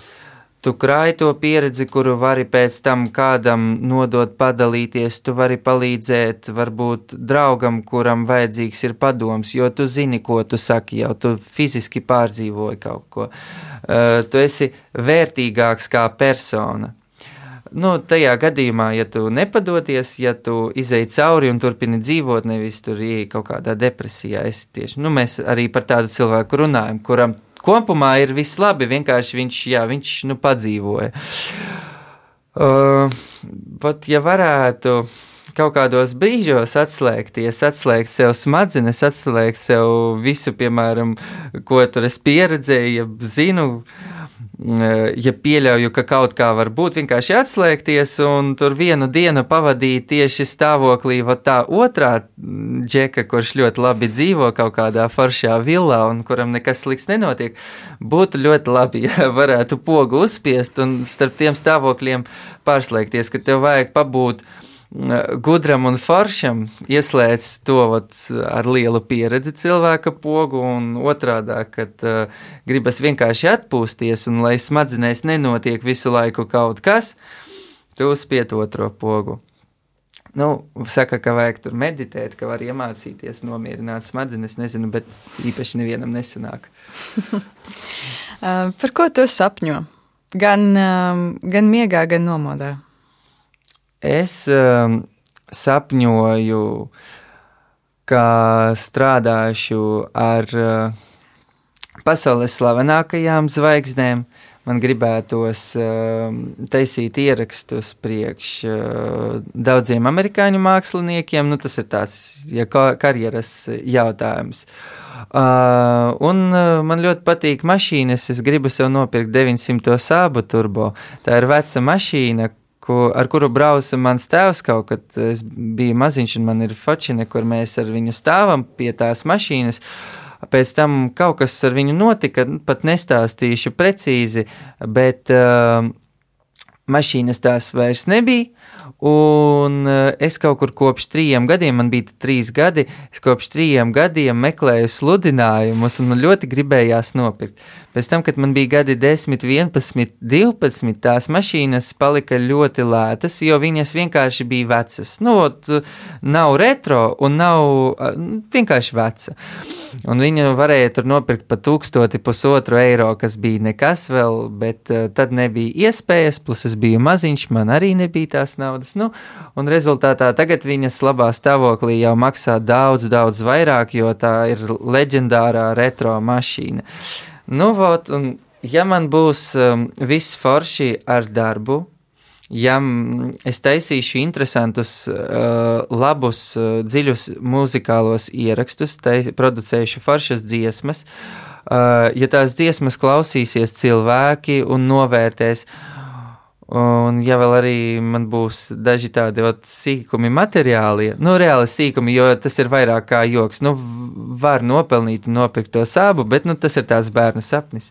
Tu krāji to pieredzi, kuru vari pēc tam kādam nodot, padalīties. Tu vari palīdzēt, varbūt draugam, kuram vajadzīgs ir padoms, jo tu zini, ko tu saki, jau tu fiziski pārdzīvoji kaut ko. Uh, tu esi vērtīgāks kā persona. Nu, tajā gadījumā, ja tu nepadodies, ja tu izēji cauri un turpini dzīvot, nevis tur ieej kaut kādā depresijā, es tieši, nu, mēs arī par tādu cilvēku runājam, kuram kopumā ir viss labi. Vienkārši viņš, jā, viņš nu, padzīvoja. Uh, pat ja varētu kaut kādos brīžos atslēgties, atslēgt sev smadzenes, atslēgt sev visu, piemēram, ko tur es pieredzēju, ja zinu, ja pieļauju, ka kaut kā var būt, vienkārši atslēgties un tur vienu dienu pavadīt tieši stāvoklī, va tā otrā džeka, kurš ļoti labi dzīvo kaut kādā foršā villā un kuram nekas slikts nenotiek, būtu ļoti labi, ja varētu pogu uzspiest un starp tiem stāvokļiem pārslēgties, ka tev vajag pabūt gudram un foršam ieslēdz to vat, ar lielu pieredzi cilvēka pogu, un otrādi, kad uh, gribas vienkārši atpūsties, un lai smadzenēs nenotiek visu laiku kaut kas, tu uzspied otro pogu. Nu, saka, ka vajag tur meditēt, ka var iemācīties nomierināt smadzenes, nezinu, bet īpaši nevienam nesanāk. Par ko tu sapņo? Gan, gan miegā, gan nomodā. Es um, sapņoju, ka strādāšu ar uh, pasaules slavenākajām zvaigznēm. Man gribētos uh, taisīt ierakstus priekš uh, daudziem amerikāņu māksliniekiem. Nu, tas ir tāds ja karjeras jautājums. Uh, un uh, man ļoti patīk mašīnas. Es gribu sev nopirkt 900 sābu turbo. Tā ir veca mašīna, ku, ar kuru brauca mans tēvs kaut kad. Es biju maziņš, un man ir fočine, kur mēs ar viņu stāvam pie tās mašīnas. Pēc tam kaut kas ar viņu notika, pat nestāstīšu precīzi, bet uh, mašīnas tās vairs nebija. Un eh, es kaut kur kopš trījiem gadiem, man bija trīs gadi, es kopš trījiem gadiem meklēju sludinājumus, un man ļoti gribējās nopirkt. Pēc tam, kad man bija gadi 10, 11, 12, tās mašīnas palika ļoti lētas, jo viņas vienkārši bija vecas. Nu, nav retro un nav vienkārši veca. Un viņu varēja tur nopirkt par tūkstoti, pusotru eiro, kas bija nekas vēl, bet tad nebija iespējas, plus es biju maziņš, man arī nebija tās naudas. Nu, un rezultātā tagad viņas labā stāvoklī jau maksā daudz, daudz vairāk, jo tā ir leģendārā retro mašīna. Nu, vot, un ja man būs um, viss forši ar darbu, ja es taisīšu interesantus, uh, labus, uh, dziļus muzikālos ierakstus, producēšu foršas dziesmas, uh, ja tās dziesmas klausīsies cilvēki un novērtēs, Un, ja vēl arī man būs daži tādi ot, sīkumi materiāli, nu, reāli sīkumi, jo tas ir vairāk kā joks. Nu, var nopelnīt nopirkt to sābu, bet nu, tas ir tāds bērnu sapnis.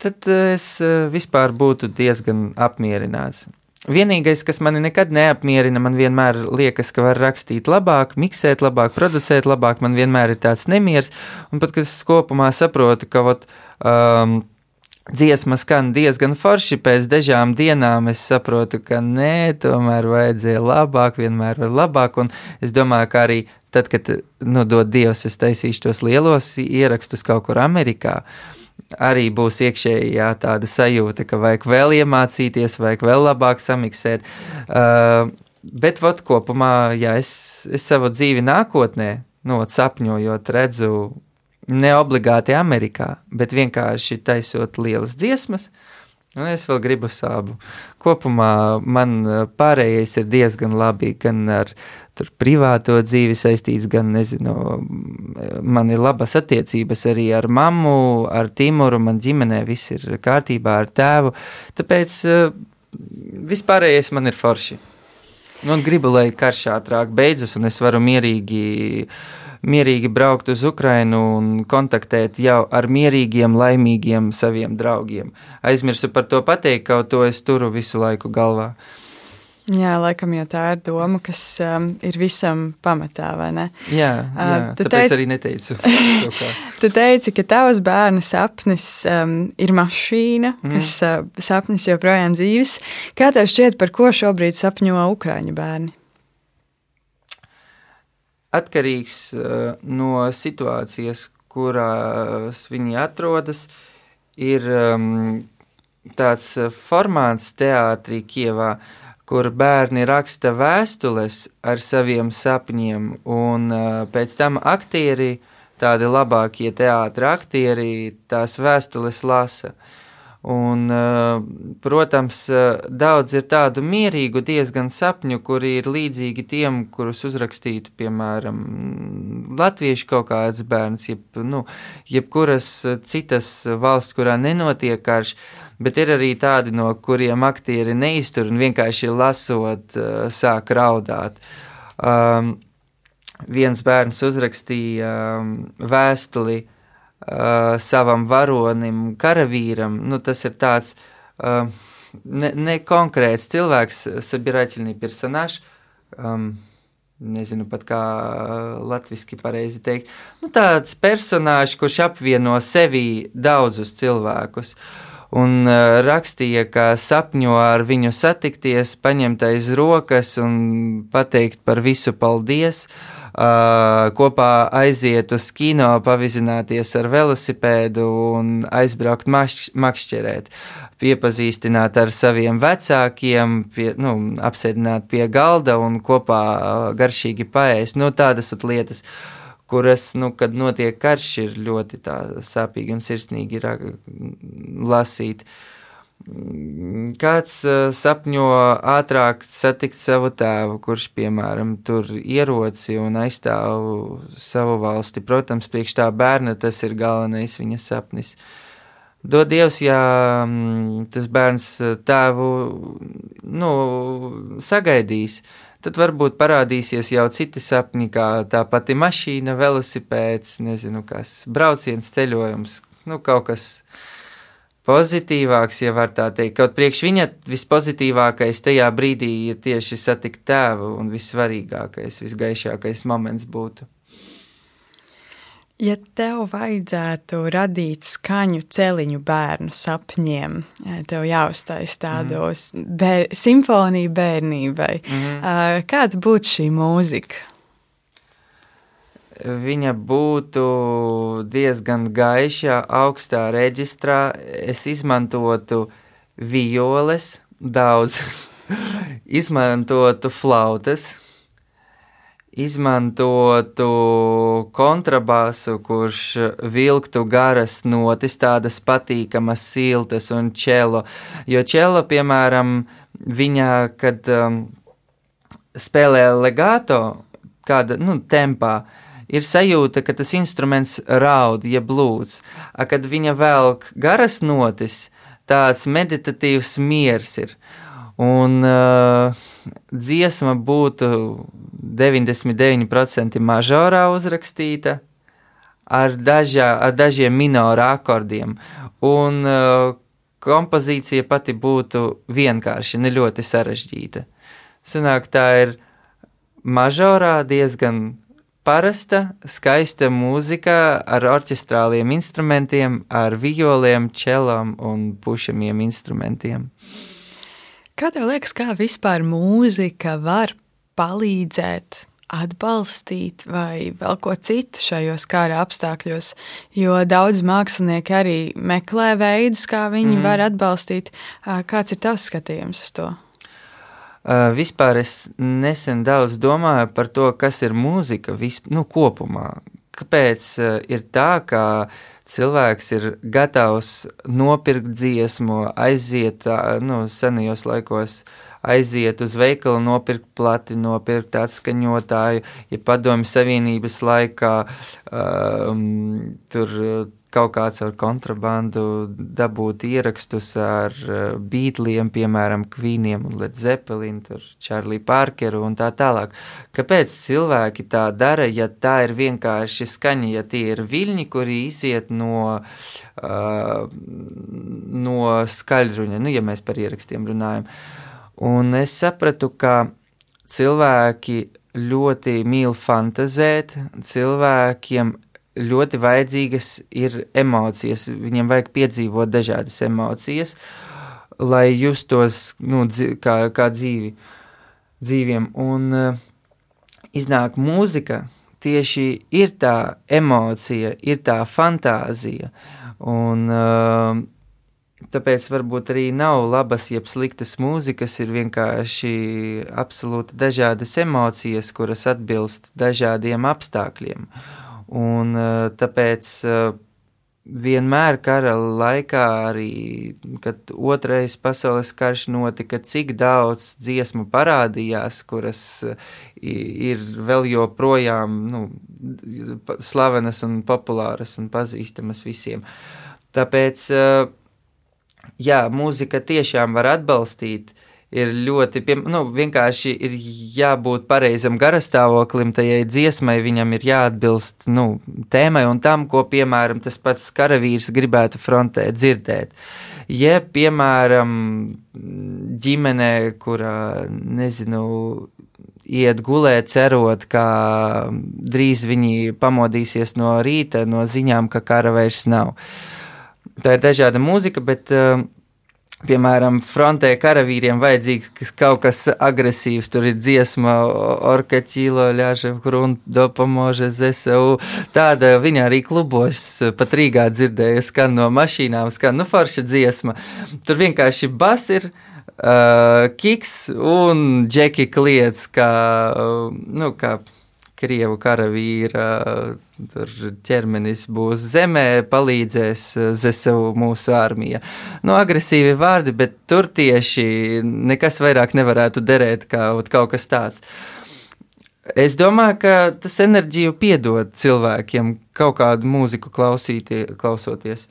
Tad es eh, vispār būtu diezgan apmierināts. Vienīgais, kas mani nekad neapmierina, man vienmēr liekas, ka var rakstīt labāk, miksēt labāk, producēt labāk. Man vienmēr ir tāds nemieris, un pat kad es kopumā saprotu, ka ot, um, dziesma skan diezgan forši. Pēc dažām dienām es saprotu, ka nē, tomēr vajadzēja labāk, vienmēr var labāk. Un es domāju, ka arī tad, kad nu, dod Dievs, es taisīšu tos lielos ierakstus kaut kur Amerikā. Arī būs iekšējā tāda sajūta, ka vajag vēl iemācīties, vajag vēl labāk samiksēt. Uh, bet, vot, kopumā, ja es, es savu dzīvi nākotnē, nu, sapņojot, redzu ne obligāti Amerikā, bet vienkārši taisot lielas dziesmas. Un es vēl gribu sābu. Kopumā man eh, pārējais ir diezgan labi, gan ar privāto dzīvi saistīts, gan, nezinu, man ir labas attiecības arī ar mammu, ar Timuru, man ģimenē viss ir kārtībā ar tēvu. Tāpēc eh, vispārējais man ir forši. Un gribu, lai karš ātrāk beidzas, un es varu mierīgi uh, mierīgi braukt uz Ukrajinu un kontaktēt jau ar mierīgiem, laimīgiem saviem draugiem. Aizmirsu par to pateikt, kaut to es turu visu laiku galvā. Jā, laikam jau tā ir doma, kas um, ir visam pamatā, vai ne? Jā, jā uh, tāpēc teici, arī neteicu. tu teici, ka tavs bērna sapnis um, ir mašīna, mm. kas uh, sapnis joprojām dzīves. Kā tev šķiet, par ko šobrīd sapņo Ukraiņu bērni? Atkarīgs uh, no situācijas, kurās viņi atrodas. Ir um, tāds eh, formāts teātrī Kievā, kur bērni raksta vēstules ar saviem sapņiem, un uh, pēc tam aktieri, tādi labākie teātra aktieri, tās vēstules lasa. Uh, Un, eh, protams, eh, daudz ir tādu mierīgu, diezgan sapņu, kuri ir līdzīgi tiem, kurus uzrakstītu, piemēram, latviešu kaut kāds bērns, jeb, nu, jebkuras citas valsts, kurā nenotiek karš, bet ir arī tādi, no kuriem aktieri neiztur un vienkārši lasot, eh, sāk raudāt. Um, viens bērns uzrakstīja um, vēstuli uh, savam varonim, karavīram. Nu, tas ir tāds uh, ne, ne konkrēts cilvēks, sabirательный персонаж. Um, nezinu pat kā latviešu pareizi teikt. Nu, tāds personāžs, kurš apvieno sevi daudzus cilvēkus. Un uh, rakstīja, ka sapņo ar viņu satikties, paņemt aiz rokas un pateikt par visu paldies. Uh, uh, kopā aiziet uz kino, pavizināties ar velosipēdu un aizbraukt makšķerēt, piepazīstināt ar saviem vecākiem, pie, nu, apsēdināt pie galda un kopā garšīgi paēst. Nu, tādas lietas kuras, nu, kad notiek karš, ir ļoti sāpīgi un sirsnīgi lasīt. Uh, Kāds uh, sapņo ātrāk satikt savu tēvu, kurš, piemēram, tur ieroci un aizstāv savu valsti. Protams, priekš tā bērna tas ir galvenais viņa sapnis. Dod Dievs, ja mm, tas bērns tēvu nu, sagaidīs, tad varbūt parādīsies jau citi sapņi, kā tā pati mašīna, velosipēds, nezinu kas, brauciens, ceļojums, nu kaut kas pozitīvāks, ja var tā teikt. Kaut priekš viņa vispozitīvākais tajā brīdī ir tieši satikt tēvu un vissvarīgākais, visgaišākais moments būtu. Ja tev vajadzētu radīt skaņu celiņu bērnu sapņiem, tev jāuztais tādos mm. bēr, simfoniju bērnībai, mm -hmm. kāda būtu šī mūzika? Viņa būtu diezgan gaiša, augstā reģistrā. Es izmantotu violes, daudz, izmantotu flautas, izmantotu kontrabasu, kurš vilktu garas notis, tādas patīkamas, siltas un čelo. Jo čelo, piemēram, viņa, kad um, spēlē legato, kāda, nu, tempā, ir sajūta, ka tas instruments raud, jeb lūdz. Kad viņa velk garas notis, tāds meditatīvs miers ir. Un uh, dziesma būtu 99% mažorā uzrakstīta ar, dažā, ar dažiem minora akordiem. Un uh, kompozīcija pati būtu vienkārši, ne ļoti sarežģīta. Sanāk, tā ir mažorā diezgan parasta, skaista mūzika ar orķestrāliem instrumentiem, ar violiem, čelām un pušamiem instrumentiem. Kā tev liekas, kā vispār mūzika var palīdzēt, atbalstīt vai vēl ko citu šajos kara apstākļos? Jo daudz mākslinieki arī meklē veidus, kā viņi mm. var atbalstīt. Kāds ir tavs skatījums uz to? Uh, vispār es nesen daudz domāju par to, kas ir mūzika visp, nu, kopumā. Kāpēc uh, ir tā, ka uh, cilvēks ir gatavs nopirkt dziesmu, aiziet nu, senajos laikos. Aiziet uz veikalu, nopirkt plati, nopirkt atskaņotāju, ja padomju Savienības laikā um, tur kaut kāds ar kontrabandu dabūt ierakstus ar uh, beatliem, piemēram, Kvīniem un Led Zeppelin, tur Čārlī Parkeru un tā tālāk. Kāpēc cilvēki tā dara, ja tā ir vienkārši skaņa, ja tie ir viļņi, kuri iziet no, uh, no skaļruņa, nu, ja mēs par ierakstiem runājam. Un es sapratu, ka cilvēki ļoti mīl fantazēt, cilvēkiem ļoti vajadzīgas ir emocijas. Viņiem vajag piedzīvot dažādas emocijas, lai justos nu, dzi kā, kā dzīvi, dzīviem. Un uh, iznāk mūzika tieši ir tā emocija, ir tā fantāzija. Un, uh, Tāpēc varbūt arī nav labas, jeb sliktas mūzikas, ir vienkārši absolūti dažādas emocijas, kuras atbilst dažādiem apstākļiem. Uh, Un eh, tāpēc eh, vienmēr kara laikā, arī kad otrais pasaules karš notika, cik daudz dziesmu parādījās, kuras eh, ir vēl joprojām nu, slavenas un populāras un pazīstamas visiem. Tāpēc, jā, mūzika tiešām var atbalstīt ir ļoti, pie, nu, vienkārši ir jābūt pareizam garastāvoklim, tajai dziesmai viņam ir jāatbilst, nu, tēmai un tam, ko, piemēram, tas pats karavīrs gribētu frontē dzirdēt. Ja, piemēram, ģimenē, kurā, nezinu, iet gulēt, cerot, ka drīz viņi pamodīsies no rīta no ziņām, ka kara vairs nav. Tā ir dažāda mūzika, bet uh, Piemēram, frontē karavīriem vajadzīgs kaut kas agresīvs. Tur ir dziesma, orkaķīlo, ļāža, krunta, dopamoža, ZSU. Tāda viņa arī klubos pat Rīgā dzirdēja, skan no mašīnām, skan nu forša dziesma. Tur vienkārši bas ir. Uh, kiks un džeki kliedz, kā, uh, nu, kā Krievu karavīra ķermenis būs zemē, palīdzēs ZSU mūsu armija. Nu, agresīvi vārdi, bet tur tieši nekas vairāk nevarētu derēt kā kaut kas tāds. Es domāju, ka tas enerģiju piedod cilvēkiem kaut kādu mūziku klausītie, klausoties.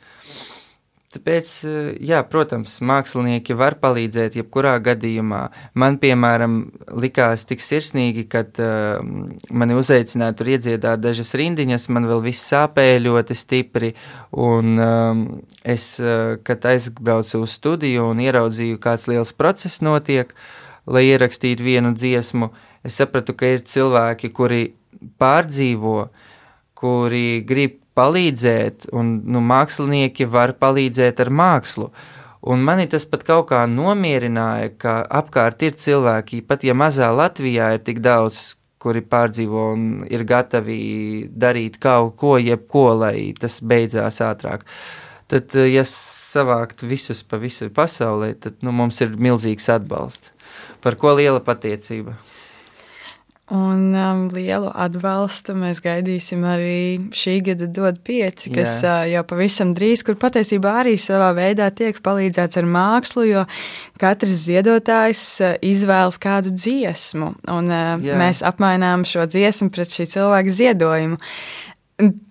Tāpēc, eh, jā, protams, mākslinieki var palīdzēt jebkurā gadījumā. Man, piemēram, likās tik sirsnīgi, kad uh, mani uzaicināja tur iedziedāt dažas rindiņas, man vēl viss sāpēja ļoti stipri, un um, es, uh, kad aizbraucu uz studiju un ieraudzīju, kāds liels process notiek, lai ierakstītu vienu dziesmu, es sapratu, ka ir cilvēki, kuri pārdzīvo, kuri grib palīdzēt, un nu, mākslinieki var palīdzēt ar mākslu. Un mani tas pat kaut kā nomierināja, ka apkārt ir cilvēki, pat ja mazā Latvijā ir tik daudz, kuri pārdzīvo un ir gatavi darīt kaut ko, jebko, lai tas beidzās ātrāk. Tad, ja savākt visus pa visu pasaulē, tad nu, mums ir milzīgs atbalsts. Par ko liela pateicība. Un um, lielu atbalstu mēs gaidīsim arī šī gada dod pieci, kas Jā. uh, jau pavisam drīz, kur patiesībā arī savā veidā tiek palīdzēts ar mākslu, jo katrs ziedotājs uh, izvēlas kādu dziesmu, un uh, Jā. mēs apmainām šo dziesmu pret šī cilvēka ziedojumu.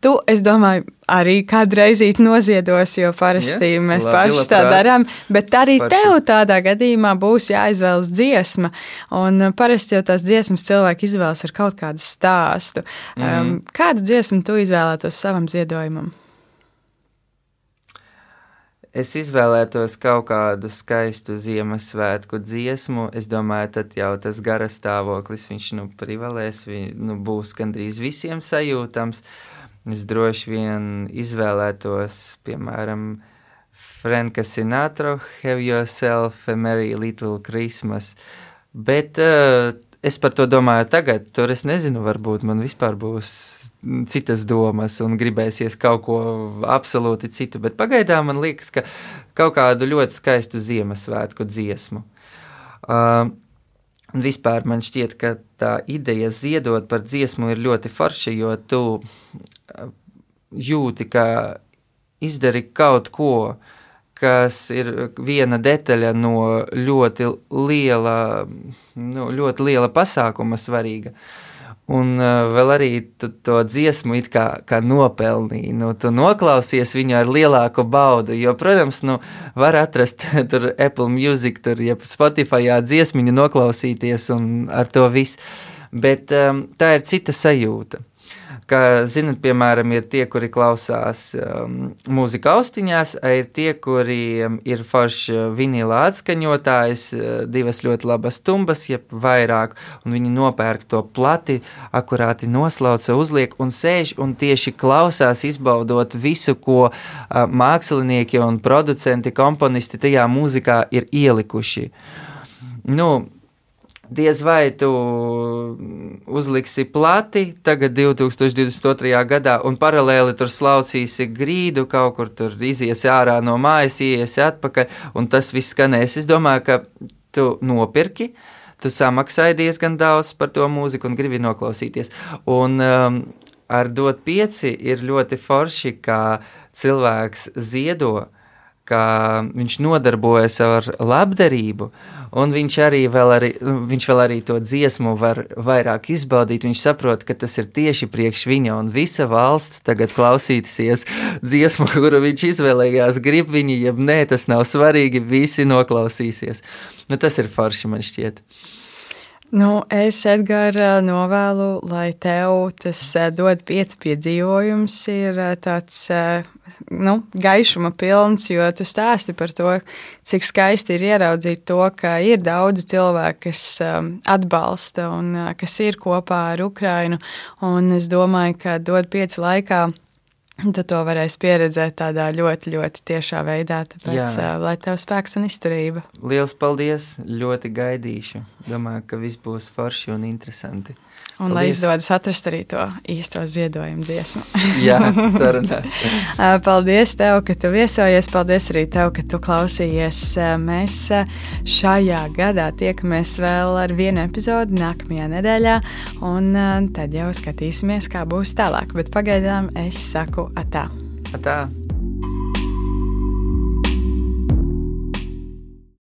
Tu, es domāju, arī kādreiz noziedos, jo parasti ja, mēs labi, paši tā darām. Bet arī Parši. tev tādā gadījumā būs jāizvēlas dziesma. Un parasti jau tās dziesmas cilvēki izvēlas ar kaut kādu stāstu. Mm -hmm. um, kādu dziesmu tu izvēlētos savam ziedojumam? Es izvēlētos kaut kādu skaistu Ziemassvētku dziesmu. Es domāju, tad jau tas garas stāvoklis viņš nu, privalēs, vi, nu, būs gandrīz visiem sajūtams. Uh, Es droši vien izvēlētos, piemēram, Franka Sinatra, Have Yourself a Merry Little Christmas. Bet uh, es par to domāju tagad, tur es nezinu, varbūt man vispār būs citas domas un gribēsies kaut ko absolūti citu. Bet pagaidām man liekas, ka kaut kādu ļoti skaistu Ziemassvētku dziesmu. Uh, Un vispār man šķiet, ka tā ideja ziedot par dziesmu ir ļoti forša, jo tu jūti, ka izdari kaut ko, kas ir viena detaļa no ļoti liela, nu, ļoti liela pasākuma svarīga. Un uh, vēl arī tu, to dziesmu it kā, kā nopelnīji. Nu, tu noklausies viņu ar lielāku baudu. Jo, protams, nu, var atrast tur Apple Music, tur ja Spotify dziesmiņu noklausīties un ar to visu. Bet um, tā ir cita sajūta ka, zinat, piemēram, ir tie, kuri klausās um, mūzika austiņās, ir tie, kuriem ir forši vinila atskaņotājs, uh, divas ļoti labas tumbas, jeb vairāk, un viņi nopērk to plati, akurāti noslauca, uzliek un sēž un tieši klausās, izbaudot visu, ko uh, mākslinieki un producenti, komponisti tajā mūzikā ir ielikuši. Nu, diez vai tu uzliksi plati tagad 2022. gadā un paralēli tur slaucīsi grīdu, kaut kur tur iziesi ārā no mājas, iesi atpakaļ, un tas viss skanēs. Es domāju, ka tu nopirki, tu samaksāji diezgan daudz par to mūziku un gribi noklausīties. Un um, ar dot pieci ir ļoti forši, kā cilvēks ziedo, ka viņš nodarbojas ar labdarību, un viņš arī vēl, arī, viņš vēl arī to dziesmu var vairāk izbaudīt. Viņš saprot, ka tas ir tieši priekš viņa, un visa valsts tagad klausīsies dziesmu, kuru viņš izvēlējās. Grib viņi, ja nē, tas nav svarīgi, visi noklausīsies. Nu, tas ir forši man šķiet. Nu, es, Edgars, novēlu, lai tev tas dod pieci piedzīvojums, ir tāds nu, gaišuma pilns, jo tu stāsti par to, cik skaisti ir ieraudzīt to, ka ir daudzi cilvēki, kas atbalsta un kas ir kopā ar Ukrainu. Un es domāju, ka dod pieci laikā Tad to varēs pieredzēt tādā ļoti, ļoti tiešā veidā. Tāpēc, Jā. lai tev spēks un izturība. Lielas paldies! Ļoti gaidīšu. Domāju, ka viss būs forši un interesanti. Un Paldies. lai izdodas atrast arī to īsto ziedojumu dziesmu. Jā, sarunāts. Paldies tev, ka tu viesojies. Paldies arī tev, ka tu klausījies. Mēs šajā gadā tiekamies vēl ar vienu epizodi nākamajā nedēļā, un tad jau skatīsimies, kā būs tālāk. Bet pagaidām es saku atā. Atā.